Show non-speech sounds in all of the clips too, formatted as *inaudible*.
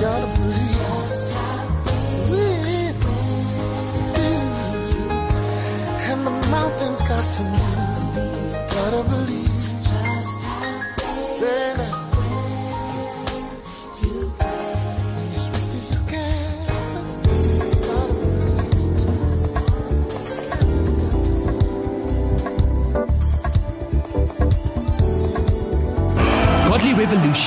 gotta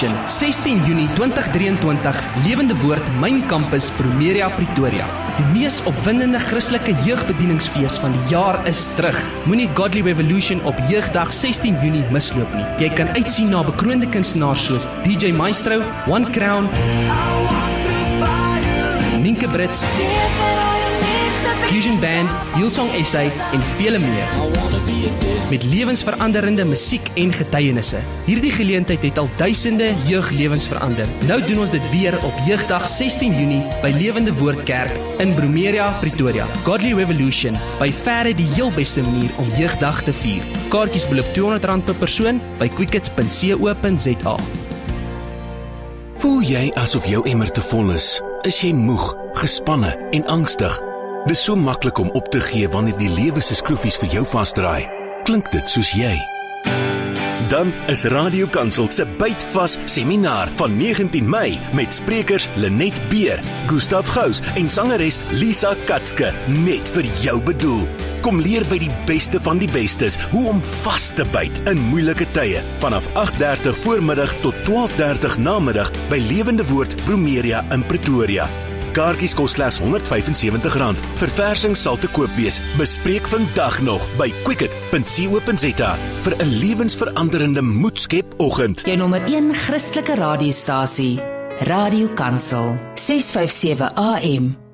Revolution 16 Junie 2023 Lewende Woord Myn Campus Promeria Pretoria. Die mees opwindende Christelike jeugbedieningsfees van die jaar is terug. Moenie Godly Revolution op Jeugdag 16 Junie misloop nie. Jy kan uitsien na bekroonde kunstenaars soos DJ Maestro, One Crown, Minke Brits, Fusion Band, Hillsong SA en vele meer. Met lewensveranderende musiek en getuienisse. Hierdie geleentheid het al duisende jeuglewens verander. Nou doen ons dit weer op Jeugdag 16 Junie by Lewende Woord Kerk in Bromeria, Pretoria. Godly Revolution, by verre die heel beste manier om Jeugdag te vier. Kaartjies beloop R200 per persoon by quicket.co.za. Voel jy asof jou emmer te vol is? Is jy moeg, gespanne en angstig? Dis so maklik om op te gee wanneer die lewe se skroefies vir jou vasdraai. Klink dit soos jy? Dan is Radio Kansel se bytvas seminar van 19 Mei met sprekers Lenet Beer, Gustaf Gous en sangeres Lisa Katske net vir jou bedoel. Kom leer by die beste van die bestes hoe om vas te byt in moeilike tye vanaf 8:30 voormiddag tot 12:30 namiddag by Lewende Woord Bromeria in Pretoria. Kaartjies kos slegs R175. Verversing sal te koop wees. Bespreek vandag nog by quicket.co.za vir 'n lewensveranderende moedskep oggend. Jou nommer 1 Christelike radiostasie, Radio Kansel, 657 AM.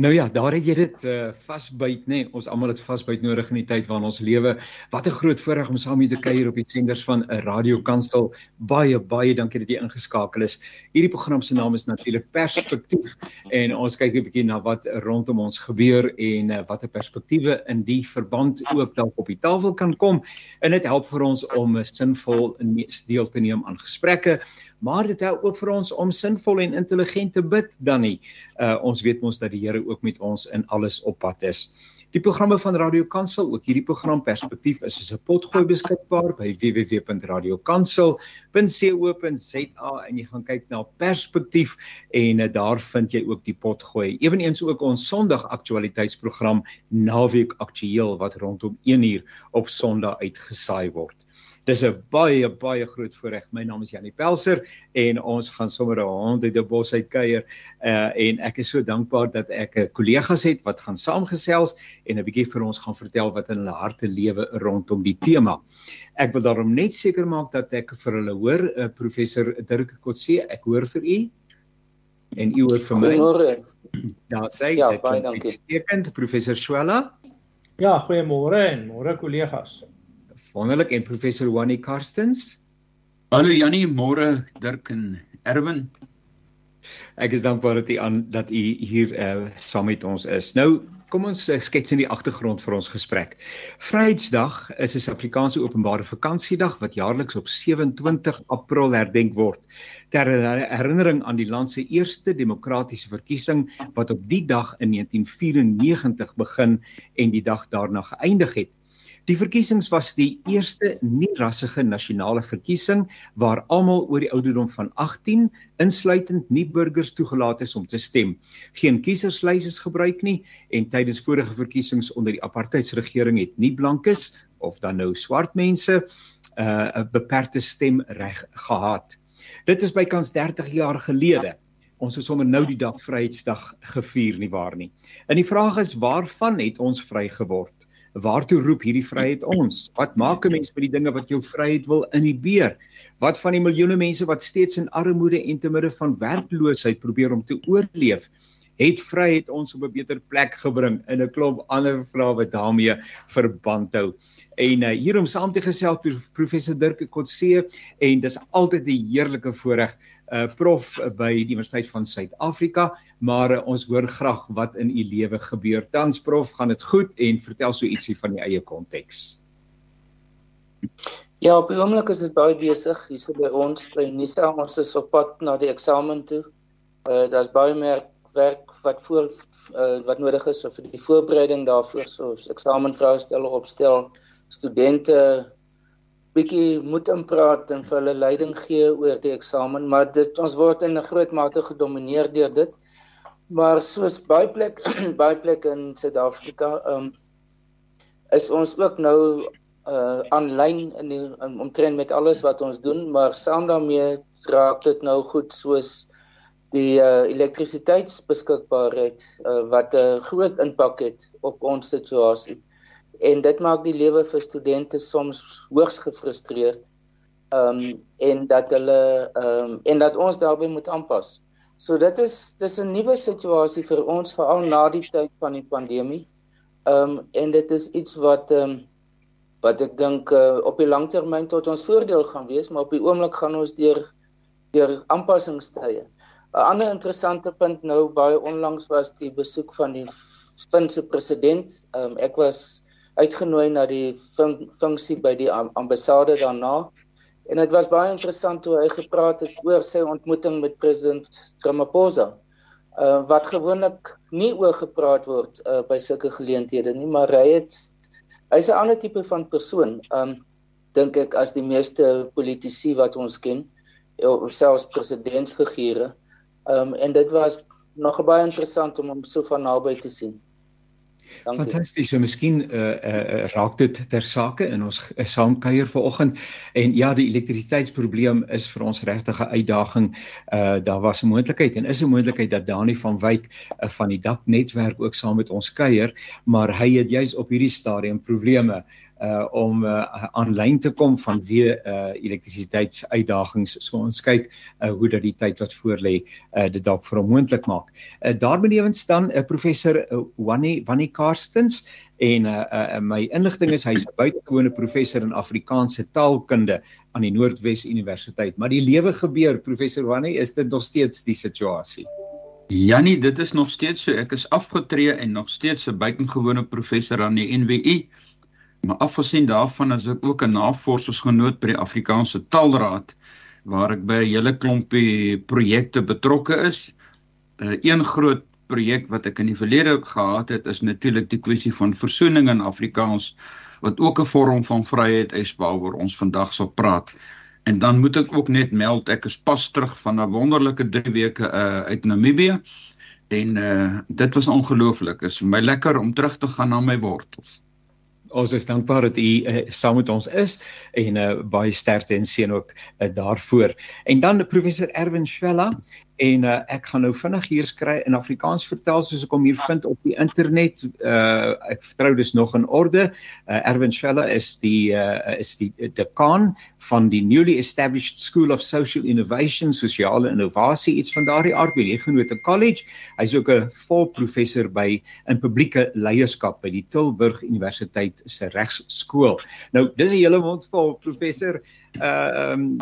Nou ja, daar het jy dit uh, vasbyt nê. Nee. Ons almal het vasbyt nodig in die tyd waarin ons lewe. Wat 'n groot voorreg om saam hier te kuier op die senders van 'n Radio Kansel. Baie baie dankie dat jy ingeskakel is. Hierdie program se naam is natuurlik Perspektief en ons kyk 'n bietjie na wat rondom ons gebeur en uh, watter perspektiewe in die verband ook dalk op die tafel kan kom. En dit help vir ons om sinvol deel te neem aan gesprekke maar dit help ook vir ons om sinvol en intelligent te bid dan nie. Uh ons weet mos dat die Here ook met ons in alles op pad is. Die programme van Radio Kansel, ook hierdie program Perspektief is as 'n potgooi beskikbaar by www.radiokansel.co.za en jy gaan kyk na Perspektief en uh, daar vind jy ook die potgooi. Eweneens ook ons Sondag aktualiteitsprogram Naweek Aktueel wat rondom 1uur op Sondag uitgesaai word. Dis 'n baie baie groot voorreg. My naam is Janie Pelser en ons gaan sommer 'n hond uit die bos uit kuier. Uh en ek is so dankbaar dat ek 'n kollegas het wat gaan saamgesels en 'n bietjie vir ons gaan vertel wat in hulle harte lewe rondom die tema. Ek wil daarom net seker maak dat ek vir hulle hoor, uh, professor Dirk Kotse, ek hoor vir u en u hoor vir my. Goeiemôre. Ja, sê ja, dit. Baie dankie. Stekend professor Swela. Ja, goeiemôre en môre kollegas. Wonderlik en professor Wani Karstens. Hallo Jannie, môre Dirk en Erwin. Ek is dankbaar dat u aan dat u hier uh saam met ons is. Nou Kom ons eh, skets in die agtergrond vir ons gesprek. Vryheidsdag is 'n Suid-Afrikaanse openbare vakansiedag wat jaarliks op 27 April herdenk word ter herinnering aan die land se eerste demokratiese verkiesing wat op die dag in 1994 begin en die dag daarna geëindig het. Die verkiesings was die eerste nie-rassige nasionale verkiesing waar almal oor die ouderdom van 18, insluitend nie-burgers toegelaat is om te stem. Geen kieserslys is gebruik nie en tydens vorige verkiesings onder die apartheidsregering het nie blankes of dan nou swart mense uh, 'n uh, beperkte stemreg gehad. Dit is bykans 30 jaar gelede. Ons het sommer nou die dag Vryheidsdag gevier nie waar nie. En die vraag is waarvan het ons vry geword? Waartoe roep hierdie vryheid ons? Wat maak 'n mens met die dinge wat jou vryheid wil inhibeer? Wat van die miljoene mense wat steeds in armoede en te midde van werkloosheid probeer om te oorleef? Het vryheid ons op 'n beter plek gebring in 'n klomp ander vrae wat daarmee verband hou? En uh, hier om saam te gesels professor Dirk Kotse en dis altyd 'n heerlike voorreg uh prof by die Universiteit van Suid-Afrika, maar uh, ons hoor graag wat in u lewe gebeur. Tans prof, gaan dit goed en vertel so ietsie van die eie konteks. Ja, op die oomblik is dit baie besig hier so by ons by Nisa, ons is op pad na die eksamen toe. Uh daar's baie meer werk wat voor uh, wat nodig is vir die voorbereiding daarvoor, so eksamenvraestelle opstel, studente bietjie moet inpraat en vir hulle leiding gee oor die eksamen, maar dit ons word in 'n groot mate gedomeineer deur dit. Maar soos baie plek *clears throat* baie plek in Suid-Afrika, ehm um, is ons ook nou uh aanlyn in in, omtrent met alles wat ons doen, maar saam daarmee raak dit nou goed soos die uh elektrisiteitsbeskikbaarheid uh, wat 'n uh, groot impak het op ons situasie en dit maak die lewe vir studente soms hoogs gefrustreerd. Ehm um, en dat hulle ehm um, en dat ons daarbey moet aanpas. So dit is dis 'n nuwe situasie vir ons veral na die tyd van die pandemie. Ehm um, en dit is iets wat ehm um, wat ek dink uh, op die langtermyn tot ons voordeel gaan wees, maar op die oomblik gaan ons deur deur aanpassingstye. 'n Ander interessante punt nou baie onlangs was die besoek van die Finse president. Ehm um, ek was uitgenooi na die fun funksie by die ambassade daarna. En dit was baie interessant hoe hy gepraat het oor sy ontmoeting met president Ramaphosa. Uh wat gewoonlik nie oor gepraat word uh by sulke geleenthede nie, maar hy het hy's 'n ander tipe van persoon. Um dink ek as die meeste politici wat ons ken, of selfs presidentsfigure. Um en dit was nog baie interessant om hom so van naby te sien. Fantasties. So miskien uh, uh, raak dit ter sake in ons uh, saamkuier vanoggend en ja, die elektrisiteitsprobleem is vir ons regtig 'n uitdaging. Uh daar was 'n moontlikheid en is 'n moontlikheid dat Dani van Wyk uh, van die daknetwerk ook saam met ons kuier, maar hy het juis op hierdie stadium probleme uh om uh aanlyn te kom vanweë uh elektrisiteitsuitdagings. So ons kyk uh hoe dat die tyd wat voor lê uh dit dalk vir hom moontlik maak. Uh daarbenewens dan 'n uh, professor uh, Wannie Wannie Karstens en uh, uh my inligting is hy's 'n buitengewone professor in Afrikaanse taalkunde aan die Noordwes Universiteit. Maar die lewe gebeur professor Wannie, is dit nog steeds die situasie? Jannie, dit is nog steeds so. Ek is afgetree en nog steeds 'n buitengewone professor aan die NWU. Maar afgesien daarvan is ek ook 'n navorsingsgenoot by die Afrikaanse Taalraad waar ek by 'n hele klompie projekte betrokke is. uh, Een groot projek wat ek in die verlede gehad het is natuurlik die kwessie van versoening in Afrikaans wat ook 'n vorm van vryheid is waaroor ons vandag sal praat. En dan moet ek ook net meld ek is pas terug van 'n wonderlike 3 weke uh, uit Namibië en uh, dit was ongelooflik. Dit is vir my lekker om terug te gaan na my wortels ons is dankbaar dat u uh, saam met ons is en uh, baie sterkte en seën ook uh, daarvoor. En dan professor Erwin Schwella en uh, ek gaan nou vinnig hier skry in Afrikaans vertel soos ek hom hier vind op die internet. Uh ek vertrou dis nog in orde. Uh, Erwin Schwella is die uh is die dekaan van die newly established School of Social Innovation, sosiale innovasie iets van daardie aard by Huguenot College. Hy's ook 'n volprofessor by in publieke leierskap by die Tilburg Universiteit se regsskool. Nou, dis 'n hele mond vol professor uh um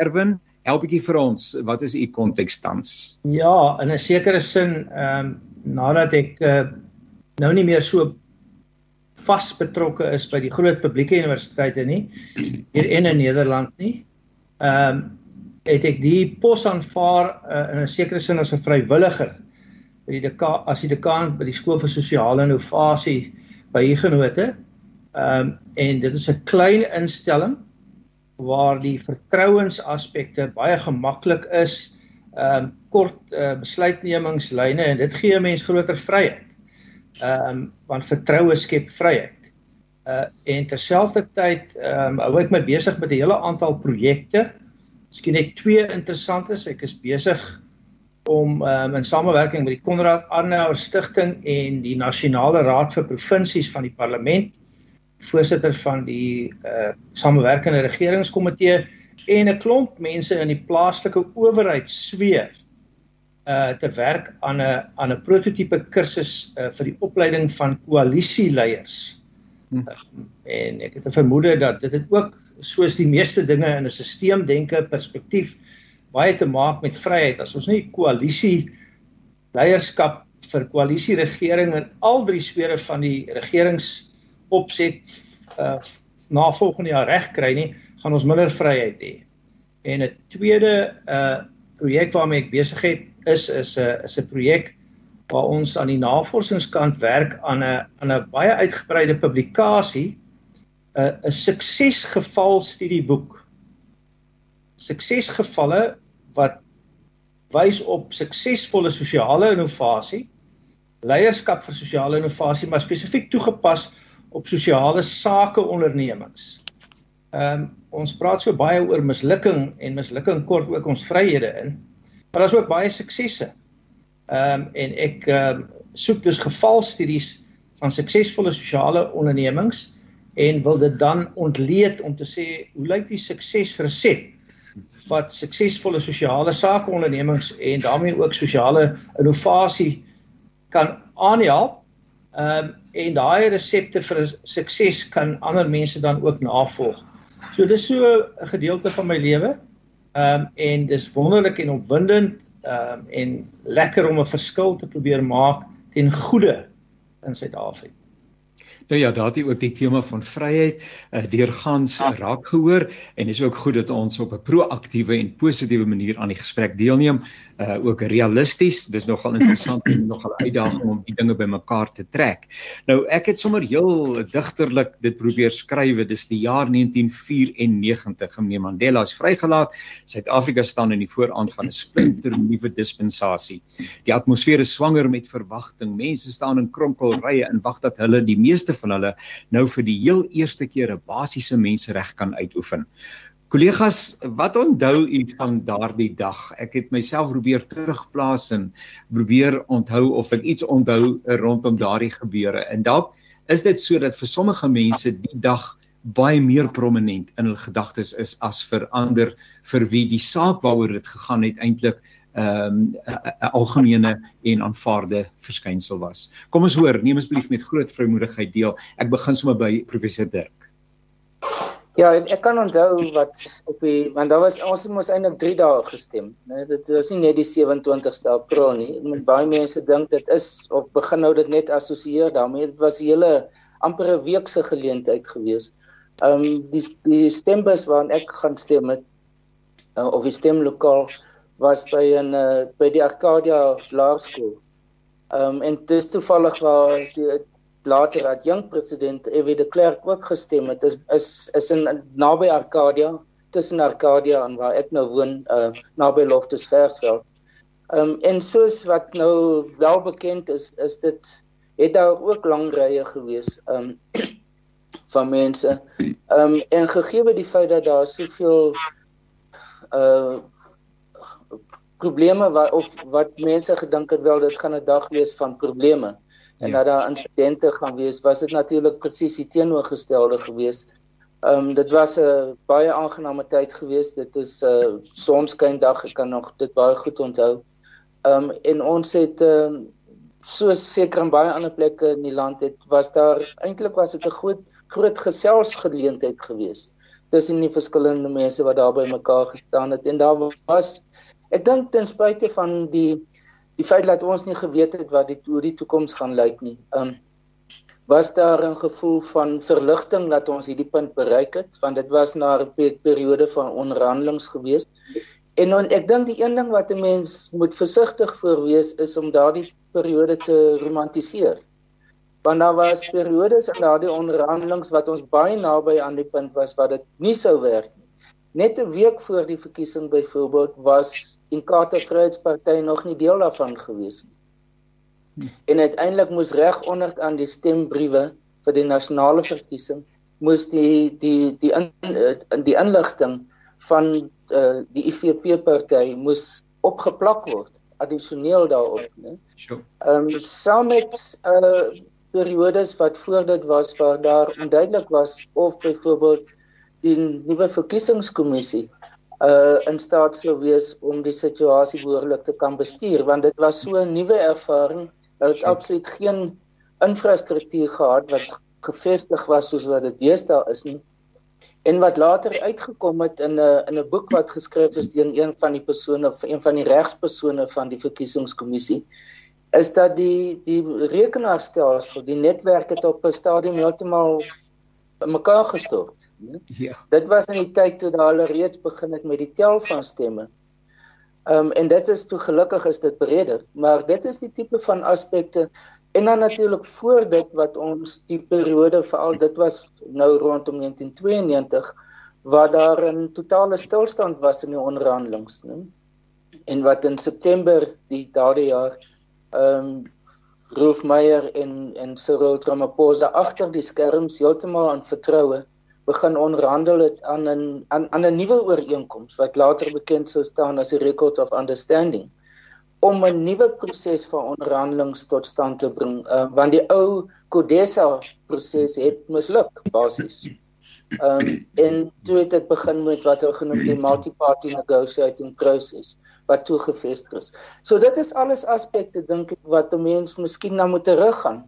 Erwin help bietjie vir ons wat is u konteks tans ja in 'n sekere sin ehm um, nadat ek uh, nou nie meer so vas betrokke is by die groot publieke universiteite nie hier in Nederland nie. Ehm um, het ek die pos aanvaar uh, in 'n sekere sin as 'n vrywilliger by die dekaan as die dekaan by die skool vir sosiale innovasie by Huguenote. Ehm um, en dit is 'n klein instelling waar die vertrouensaspekte baie gemaklik is. Ehm um, kort uh, besluitnemingslyne en dit gee 'n mens groter vryheid. Ehm um, want vertroue skep vryheid. Uh en terselfdertyd ehm um, hou ek my besig met 'n hele aantal projekte. Miskien net twee interessantes. Ek is besig om um, in samewerking met die Konrad Adenauer Stichting en die Nasionale Raad vir Provinsies van die Parlement, voorsitter van die uh samewerkende regeringskomitee en 'n klomp mense in die plaaslike owerheid sweer uh te werk aan 'n aan 'n prototipe kursus uh vir die opleiding van koalisieleiers. Hmm. Uh, en ek het 'n vermoede dat dit dit ook soos die meeste dinge in 'n stelseldenke perspektief baie te maak met vryheid. As ons nie koalisie leierskap vir koalisie regering in al drie sfere van die regeringsopset uh na volgende jaar reg kry nie, gaan ons minder vryheid hê. En 'n tweede uh projek waarmee ek besig het is is 'n is 'n projek waar ons aan die navorsingskant werk aan 'n aan 'n baie uitgebreide publikasie 'n 'n suksesgeval studieboek. Suksesgevalle wat wys op suksesvolle sosiale innovasie, leierskap vir sosiale innovasie, maar spesifiek toegepas op sosiale sake ondernemings. Ehm um, ons praat so baie oor mislukking en mislukking kort ook ons vryhede in. Maar daar's ook baie suksesse. Ehm um, en ek ehm um, soek dus gevalstudies van suksesvolle sosiale ondernemings en wil dit dan ontleed om te sê hoe lyk die suksesresept wat suksesvolle sosiale sake ondernemings en daarmee ook sosiale innovasie kan aanhelp. Ehm um, en daai resepte vir sukses kan ander mense dan ook navolg. So dis so 'n gedeelte van my lewe. Ehm um, en dis wonderlik en opwindend ehm um, en lekker om 'n verskil te probeer maak ten goeie in Suid-Afrika. Nou ja, daar het jy ook die tema van vryheid uh, deurgangs uh, raak gehoor en dis ook goed dat ons op 'n proaktiewe en positiewe manier aan die gesprek deelneem, uh ook realisties. Dis nogal interessant en nogal uitdaging om die dinge bymekaar te trek. Nou ek het sommer heel digterlik dit probeer skrywe. Dis die jaar 1994. Meneer Mandela is vrygelaat. Suid-Afrika staan in die vooraand van 'n splinter nuwe dispensasie. Die atmosfeer is swanger met verwagting. Mense staan in kronkelrye en wag dat hulle die meeste van hulle nou vir die heel eerste keer 'n basiese mensereg kan uitoefen. Kollegas, wat onthou u van daardie dag? Ek het myself probeer terugplaas en probeer onthou of ek iets onthou rondom daardie gebeure. En dalk is dit sodat vir sommige mense die dag baie meer prominent in hul gedagtes is as vir ander vir wie die saak waaroor dit gegaan het eintlik 'n um, algemene en aanvaarde verskynsel was. Kom ons hoor, neem asseblief met groot vrymoedigheid deel. Ek begin sommer by professor Dirk. Ja, ek kan onthou wat op die want daar was ons het mos eintlik 3 dae gestem, né? Dit was nie net die 27ste April nie. Met baie mense dink dit is of begin nou dit net assosieer daarmee. Dit was 'n hele amper 'n week se geleentheid gewees. Um die die stembus waarin ek gaan stem met uh, of die stemlokaal was by 'n uh, by die Arcadia Laerskool. Um en dit is toevallig waar die later dat jong president F.W. de Klerk ook gestem het is is is in naby Arcadia tussen Arcadia en waar ek nou woon uh, naby Loftusversveld. Ehm um, en soos wat nou wel bekend is is dit het daar ook lang rye gewees ehm um, *clears throat* van mense. Ehm um, en gegee die feit dat daar soveel uh probleme wat of wat mense gedink het wel dit gaan 'n dag wees van probleme en ja. dat daar insidente gaan wees, was dit natuurlik presies die teenoorgestelde gewees. Ehm um, dit was 'n baie aangename tyd gewees. Dit is 'n uh, sonskyn dag, ek kan nog dit baie goed onthou. Ehm um, en ons het ehm um, so seker in baie ander plekke in die land het was daar eintlik was dit 'n groot groot geselsgeleentheid gewees tussen die verskillende mense wat daar by mekaar gestaan het en daar was ek dink ten spyte van die die feit dat ons nie geweet het wat die hoe die toekoms gaan lyk nie. Um was daar 'n gevoel van verligting dat ons hierdie punt bereik het want dit was na 'n periode van onderhandelings gewees. En dan ek dink die een ding wat 'n mens moet versigtig voor wees is om daardie periode te romantiseer. Want daar was periodes in daardie onderhandelings wat ons baie naby aan die punt was wat dit nie sou werk nie. Net 'n week voor die verkiesing byvoorbeeld was Inkatha Vryheidsparty nog nie deel daarvan gewees nie. En uiteindelik moes reg onder aan die stembriewe vir die nasionale verkiesing moes die die die in, in die inligting van uh, die IFP party moes opgeplak word addisioneel daarop, né? Ehm um, saam met uh periodes wat voor dit was waar daar onduidelik was of byvoorbeeld die nuwe verkiesingskommissie uh in staat sou wees om die situasie behoorlik te kan bestuur want dit was so 'n nuwe ervaring dat dit absoluut geen infrastruktuur gehad wat gevestig was soos wat dit deesdae is nie. En wat later uitgekom het in 'n in 'n boek wat geskryf is deur een van die persone of een van die regspersone van die verkiesingskommissie is dat die die rekenaarstelsel, die netwerk het op 'n stadium heeltemal mekaar gestort. Ja. Dit was in die tyd toe daar al reeds begin het met die tel van stemme. Ehm um, en dit is toe gelukkig is dit breder, maar dit is die tipe van aspekte en dan natuurlik voor dit wat ons die periode veral dit was nou rondom 1992 waar daar 'n totale stilstand was in die onderhandelings, né? En wat in September die daardie jaar ehm um, Rolf Meyer en en Cyril Ramaphosa agter die skerms heeltemal aan vertroue begin onderhandel het aan 'n aan, aan 'n nuwe ooreenkoms wat later bekend sou staan as die Record of Understanding om 'n nuwe proses van onderhandelings tot stand te bring uh, want die ou CODESA proses het misluk basies. Ehm um, en toe het dit begin met wat hulle genoem die multi-party negotiating process wat toegevestig is. So dit is alles aspekte dink ek wat 'n mens miskien na moet teruggaan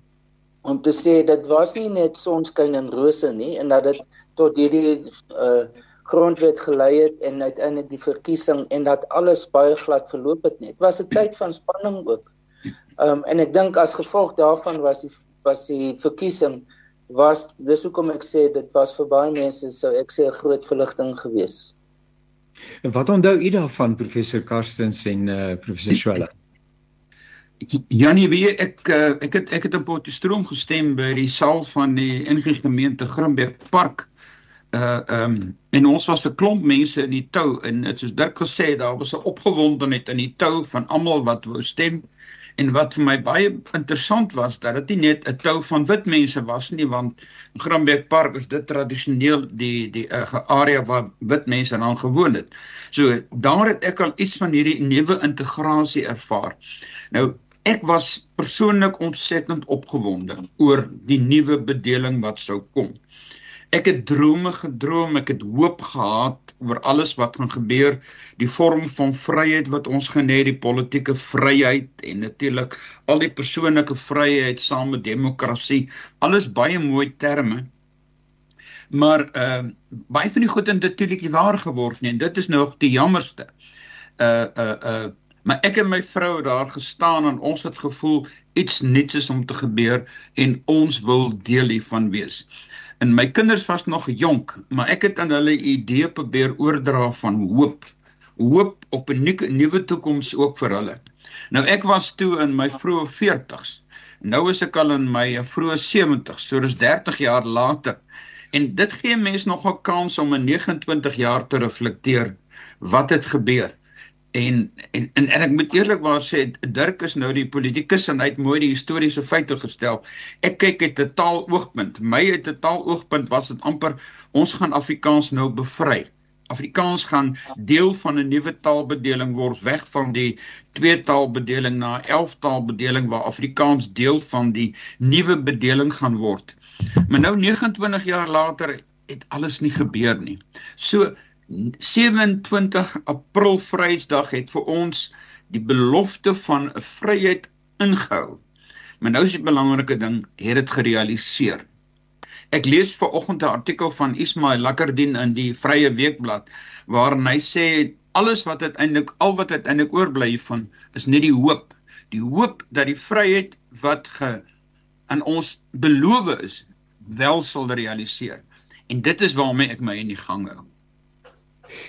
om te sê dit was nie net sonskyn en rose nie en dat dit tot hierdie uh grondwet gelei het en uiteindelik die verkiesing en dat alles baie glad verloop het net. Was 'n tyd van spanning ook. Um en ek dink as gevolg daarvan was die was die verkiesing was dis hoekom ek sê dit was vir baie mense sou ek sê 'n groot verligting geweest. En wat onthou u daarvan professor Karstens en uh professor Schwelle? Janie, weet ek uh, ek het ek het in Potchefstroom gestem by die saal van die NG gemeente Grimberg Park uh ehm um, en ons was 'n klomp mense in die tou en dit soos Dirk gesê daar was 'n opgewondenheid in die tou van almal wat wou stem en wat vir my baie interessant was dat dit nie net 'n tou van wit mense was nie want Grambeek Park is dit tradisioneel die die uh, area waar wit mense dan gewoon het. So daar het ek al iets van hierdie nuwe integrasie ervaar. Nou ek was persoonlik ontsettend opgewonde oor die nuwe bedeling wat sou kom. Ek het drome gedroom, ek het hoop gehad oor alles wat gaan gebeur, die vorm van vryheid wat ons geniet, die politieke vryheid en natuurlik al die persoonlike vryheid saam met demokrasie, alles baie mooi terme. Maar uh baie van die goed het natuurlik nie waar geword nie en dit is nog die jammerste. Uh uh uh maar ek en my vrou het daar gestaan en ons het gevoel iets nuuts is om te gebeur en ons wil deel hiervan wees. En my kinders was nog jonk, maar ek het aan hulle idee probeer oordra van hoop. Hoop op 'n nuwe toekoms ook vir hulle. Nou ek was toe in my vroeë 40s. Nou is ek al in my vroeë 70s, so dis 30 jaar later. En dit gee mense nog 'n kans om in 29 jaar te reflekteer wat het gebeur. En en en, en ek moet eerlikwaar sê Dirk is nou die politikus en hy het mooi die historiese feite gestel. Ek kyk uit 'n taaloogpunt. My uit 'n taaloogpunt was dit amper ons gaan Afrikaans nou bevry. Afrikaans gaan deel van 'n nuwe taalbedeling word weg van die twee taalbedeling na 11 taalbedeling waar Afrikaans deel van die nuwe bedeling gaan word. Maar nou 29 jaar later het alles nie gebeur nie. So 27 April Vrydag het vir ons die belofte van 'n vryheid ingehou. Maar nou is die belangrike ding, het dit gerealiseer. Ek lees ver oggend 'n artikel van Ismail Lakkerdien in die Vrye Weekblad waarin hy sê alles wat uiteindelik al wat uiteindelik oorbly van is net die hoop die hoop dat die vryheid wat ge aan ons beloof is wel sal realiseer. En dit is waarmee ek my in die gang hou.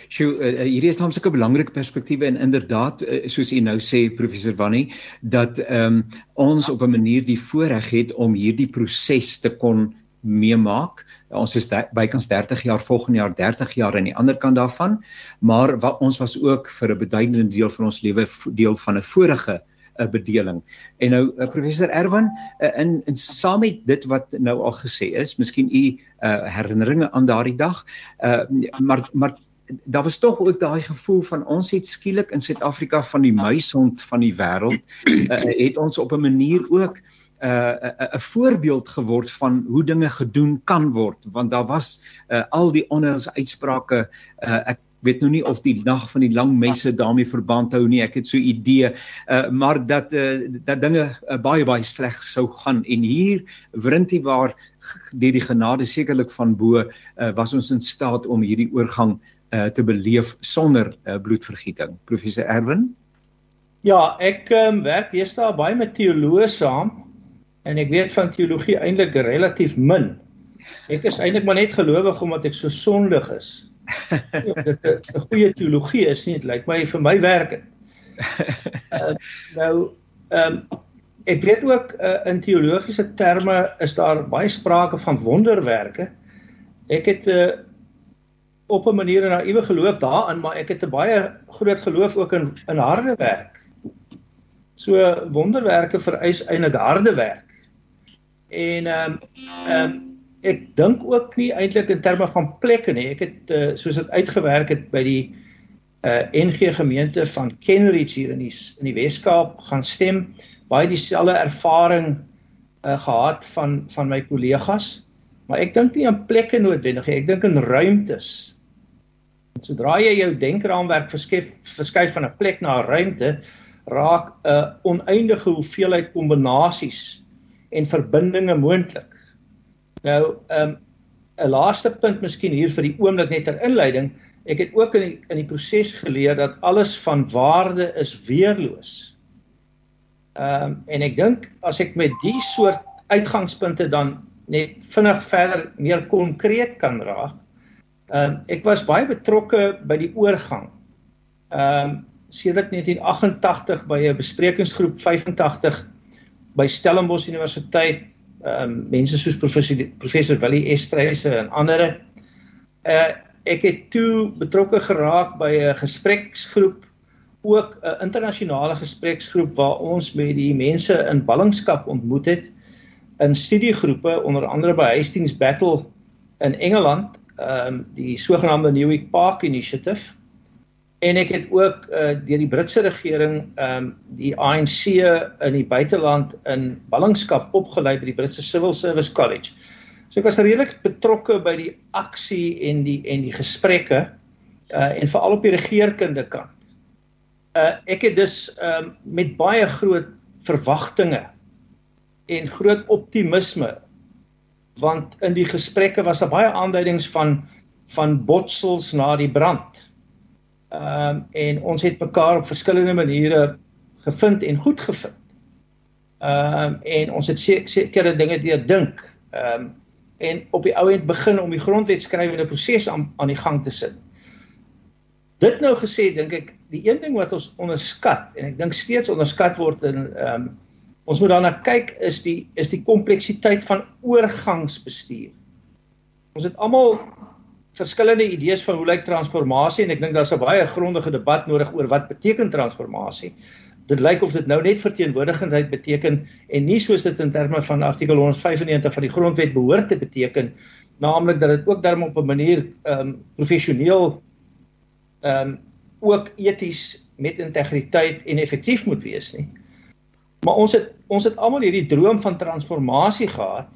Sjoe, uh, hierdie is namens 'n belangrike perspektiewe en inderdaad uh, soos u nou sê professor Wannie dat ehm um, ons op 'n manier die voorreg het om hierdie proses te kon meemaak. Ons is bykans 30 jaar volgende jaar 30 jaar aan die ander kant daarvan, maar wat ons was ook vir 'n beduidende deel van ons lewe deel van 'n vorige 'n bedeling. En nou professor Erwan uh, in in saam met dit wat nou al gesê is, miskien u uh, herinneringe aan daardie dag, uh, maar maar daar was tog ook daai gevoel van ons het skielik in Suid-Afrika van die muishond van die wêreld uh, het ons op 'n manier ook 'n uh, 'n uh, voorbeeld geword van hoe dinge gedoen kan word. Want daar was uh, al die onheils uitsprake uh, ek weet nou nie of die nag van die lang messe daarmee verband hou nie. Ek het so 'n idee, uh, maar dat uh, dat dinge uh, baie baie sleg sou gaan. En hier wrintie waar deur die genade sekerlik van bo uh, was ons in staat om hierdie oorgang uh, te beleef sonder uh, bloedvergieting. Professor Erwin? Ja, ek um, werk deesdae baie met teoloë saam en ek weet van teologie eintlik relatief min. Ek is eintlik maar net gelowig omdat ek so sondig is. *laughs* dit 'n goeie teologie is nie, dit lyk my vir my werk. Uh, *laughs* nou ehm um, ek weet ook uh, in teologiese terme is daar baie sprake van wonderwerke. Ek het 'n uh, op 'n manier 'n naïewe geloof daarin, maar ek het 'n baie groot geloof ook in in harde werk. So wonderwerke vereis eintlik harde werk. En ehm um, ehm ek dink ook nie eintlik in terme van plekke nie. Ek het uh, soos dit uitgewerk het by die uh eh, NG gemeente van Kenridge hier in die in die Wes-Kaap gaan stem, baie dieselfde ervaring uh gehad van van my kollegas. Maar ek dink nie aan plekke noodwendig nie. Ek dink in ruimtes. Sodra jy jou denkraamwerk verskuif verskuif van 'n plek na 'n ruimte, raak 'n uh, oneindige hoeveelheid kombinasies en verbindinge moontlik. Nou, ehm um, 'n laaste punt miskien hier vir die oomblik net ter inleiding. Ek het ook in die, in die proses geleer dat alles van waarde is weerloos. Ehm um, en ek dink as ek met die soort uitgangspunte dan net vinnig verder meer konkreet kan raak. Ehm um, ek was baie betrokke by die oorgang. Ehm um, sedert 1988 by 'n besprekingsgroep 85 by Stellenbosch Universiteit ehm um, mense soos professor professor Willie Estreise en ander. Uh ek het toe betrokke geraak by 'n gespreksgroep ook 'n internasionale gespreksgroep waar ons met die mense in ballingskap ontmoet het in studiegroepe onder andere by Hastings Battle in Engeland, ehm um, die sogenaamde Newick Park Initiative en ek het ook uh, deur die Britse regering ehm um, die ANC in die buiteland in ballingskap opgelei by die Britse Civil Service College. So ek was redelik betrokke by die aksie en die en die gesprekke uh en veral op die regeringskunde kant. Uh ek het dus ehm um, met baie groot verwagtinge en groot optimisme want in die gesprekke was daar baie aanduidings van van botsels na die brand Ehm um, en ons het mekaar op verskillende maniere gevind en goed gevind. Ehm um, en ons het sekere dinge deur dink. Ehm um, en op die ou end begin om die grondwetskrywende proses aan aan die gang te sit. Dit nou gesê dink ek die een ding wat ons onderskat en ek dink steeds onderskat word in ehm um, ons moet daarna kyk is die is die kompleksiteit van oorgangsbestuur. Ons het almal verskillende idees van hoe lyk transformasie en ek dink daar's 'n baie grondige debat nodig oor wat beteken transformasie. Dit lyk of dit nou net verteenwoordigendheid beteken en nie soos dit in terme van artikel 195 van die grondwet behoort te beteken, naamlik dat dit ook daarom op 'n manier ehm um, professioneel ehm um, ook eties met integriteit en effektief moet wees nie. Maar ons het ons het almal hierdie droom van transformasie gehad.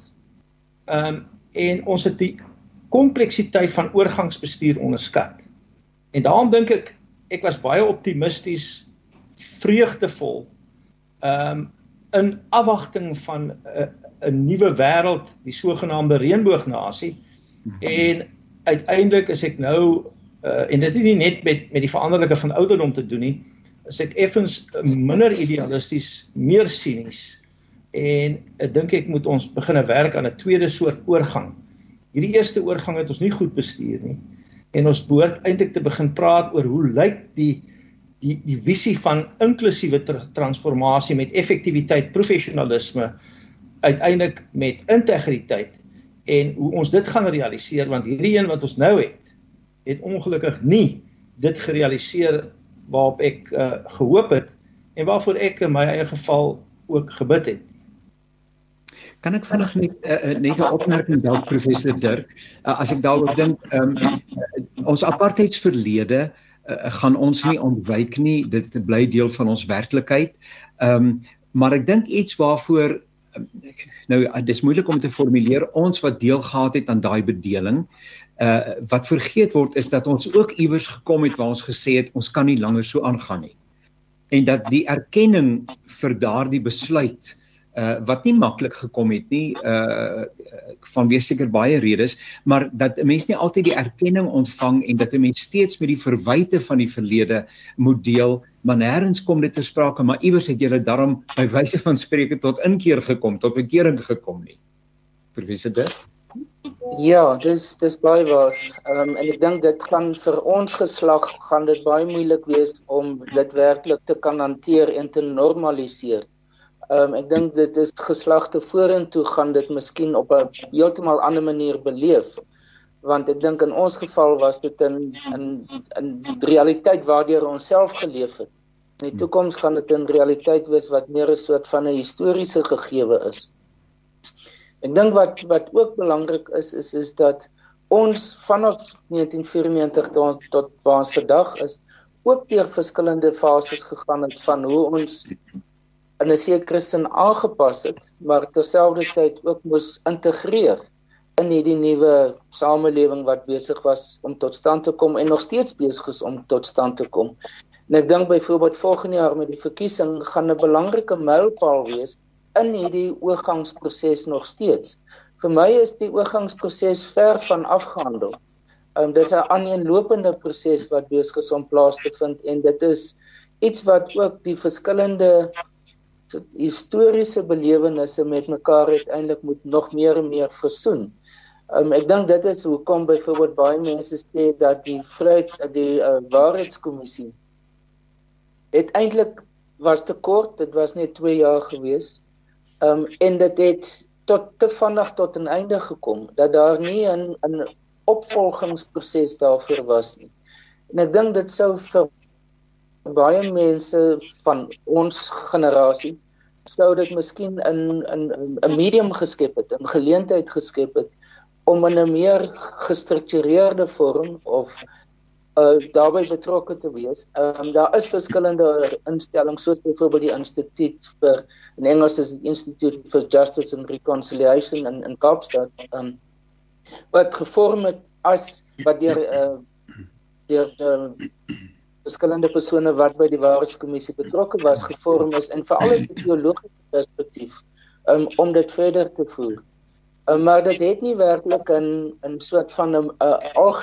Ehm um, en ons het die kompleksiteit van oorgangsbestuur onderskat. En daarom dink ek ek was baie optimisties, vreugdevol. Ehm um, in afwagting van 'n uh, 'n nuwe wêreld, die sogenaamde reënboognasie. En uiteindelik is ek nou uh, en dit het nie net met met die veranderlike van ouderdom te doen nie, as ek effens minder idealisties, meer sinies en ek dink ek moet ons begine werk aan 'n tweede soort oorgang. Hierdie eerste oorgang het ons nie goed bestuur nie. En ons behoort eintlik te begin praat oor hoe lyk die die die visie van inklusiewe transformasie met effektiwiteit, professionalisme uiteindelik met integriteit en hoe ons dit gaan realiseer want hierdie een wat ons nou het het ongelukkig nie dit gerealiseer waarop ek uh, gehoop het en waarvoor ek in my eie geval ook gebid het. Kan ek vinnig net uh, net 'n opmerking dalk professor Dirk uh, as ek daaroor dink um, uh, ons apartheidsverlede uh, gaan ons nie ontwyk nie dit bly deel van ons werklikheid. Ehm um, maar ek dink iets waarvoor nou dis moeilik om te formuleer. Ons wat deel gehad het aan daai bedeling uh wat vergeet word is dat ons ook iewers gekom het waar ons gesê het ons kan nie langer so aangaan nie. En dat die erkenning vir daardie besluit uh wat nie maklik gekom het nie uh vanweë seker baie redes maar dat 'n mens nie altyd die erkenning ontvang en dat 'n mens steeds met die verwyte van die verlede moet deel maar nêrens kom dit ter sprake maar iewers het julle daarom by wyse van spreuke tot inkeer gekom tot bekering gekom nie professor dit Ja, dis dis baie waar. Ehm um, en ek dink dit gaan vir ons geslag gaan dit baie moeilik wees om dit werklik te kan hanteer en te normaliseer. Ehm um, ek dink dit is geslagte vorentoe gaan dit miskien op 'n heeltemal ander manier beleef. Want ek dink in ons geval was dit in in in realiteit waardeur ons self geleef het. In die toekoms gaan dit in realiteit wees wat meer 'n soort van 'n historiese gegewe is. Ek dink wat wat ook belangrik is is is dat ons vanaf 1994 tot tot waar ons vandag is ook deur verskillende fases gegaan het van hoe ons in 'n sekere sin aangepas het, maar terselfdertyd ook moes integreer in hierdie nuwe samelewing wat besig was om tot stand te kom en nog steeds besig is om tot stand te kom. En ek dink byvoorbeeld volgende jaar met die verkiesing gaan 'n belangrike mylpaal wees in hierdie oorgangsproses nog steeds. Vir my is die oorgangsproses ver van afgehandel. Um dis 'n aaneenlopende proses wat besig is om plaas te vind en dit is iets wat ook die verskillende historiese belewennisse met mekaar uiteindelik moet nog meer en meer versoen. Um, ek dink dit is hoekom byvoorbeeld baie mense sê dat die vryheids die uh, waarheidskommissie het eintlik was te kort, dit was net 2 jaar gewees. Um en dit het tot te vinnig tot 'n einde gekom dat daar nie 'n 'n opvolgingsproses daarvoor was nie. En ek dink dit sou vir baie mense van ons generasie sou dit miskien in in 'n medium geskep het, 'n geleentheid geskep het om in 'n meer gestruktureerde vorm of uh daarbey betrokke te wees. Ehm um, daar is verskillende instellings soos byvoorbeeld die instituut vir in Engels is die Institute for Justice and Reconciliation in in Kaapstad. Ehm um, wat gevorm het as wat deur uh deur uh, verskillende persone wat by die waarheidskommissie betrokke was gevorm is en veral uit 'n teologiese perspektief um, om dit verder te voer. Um, maar dit het nie werklik in 'n soort van 'n algemene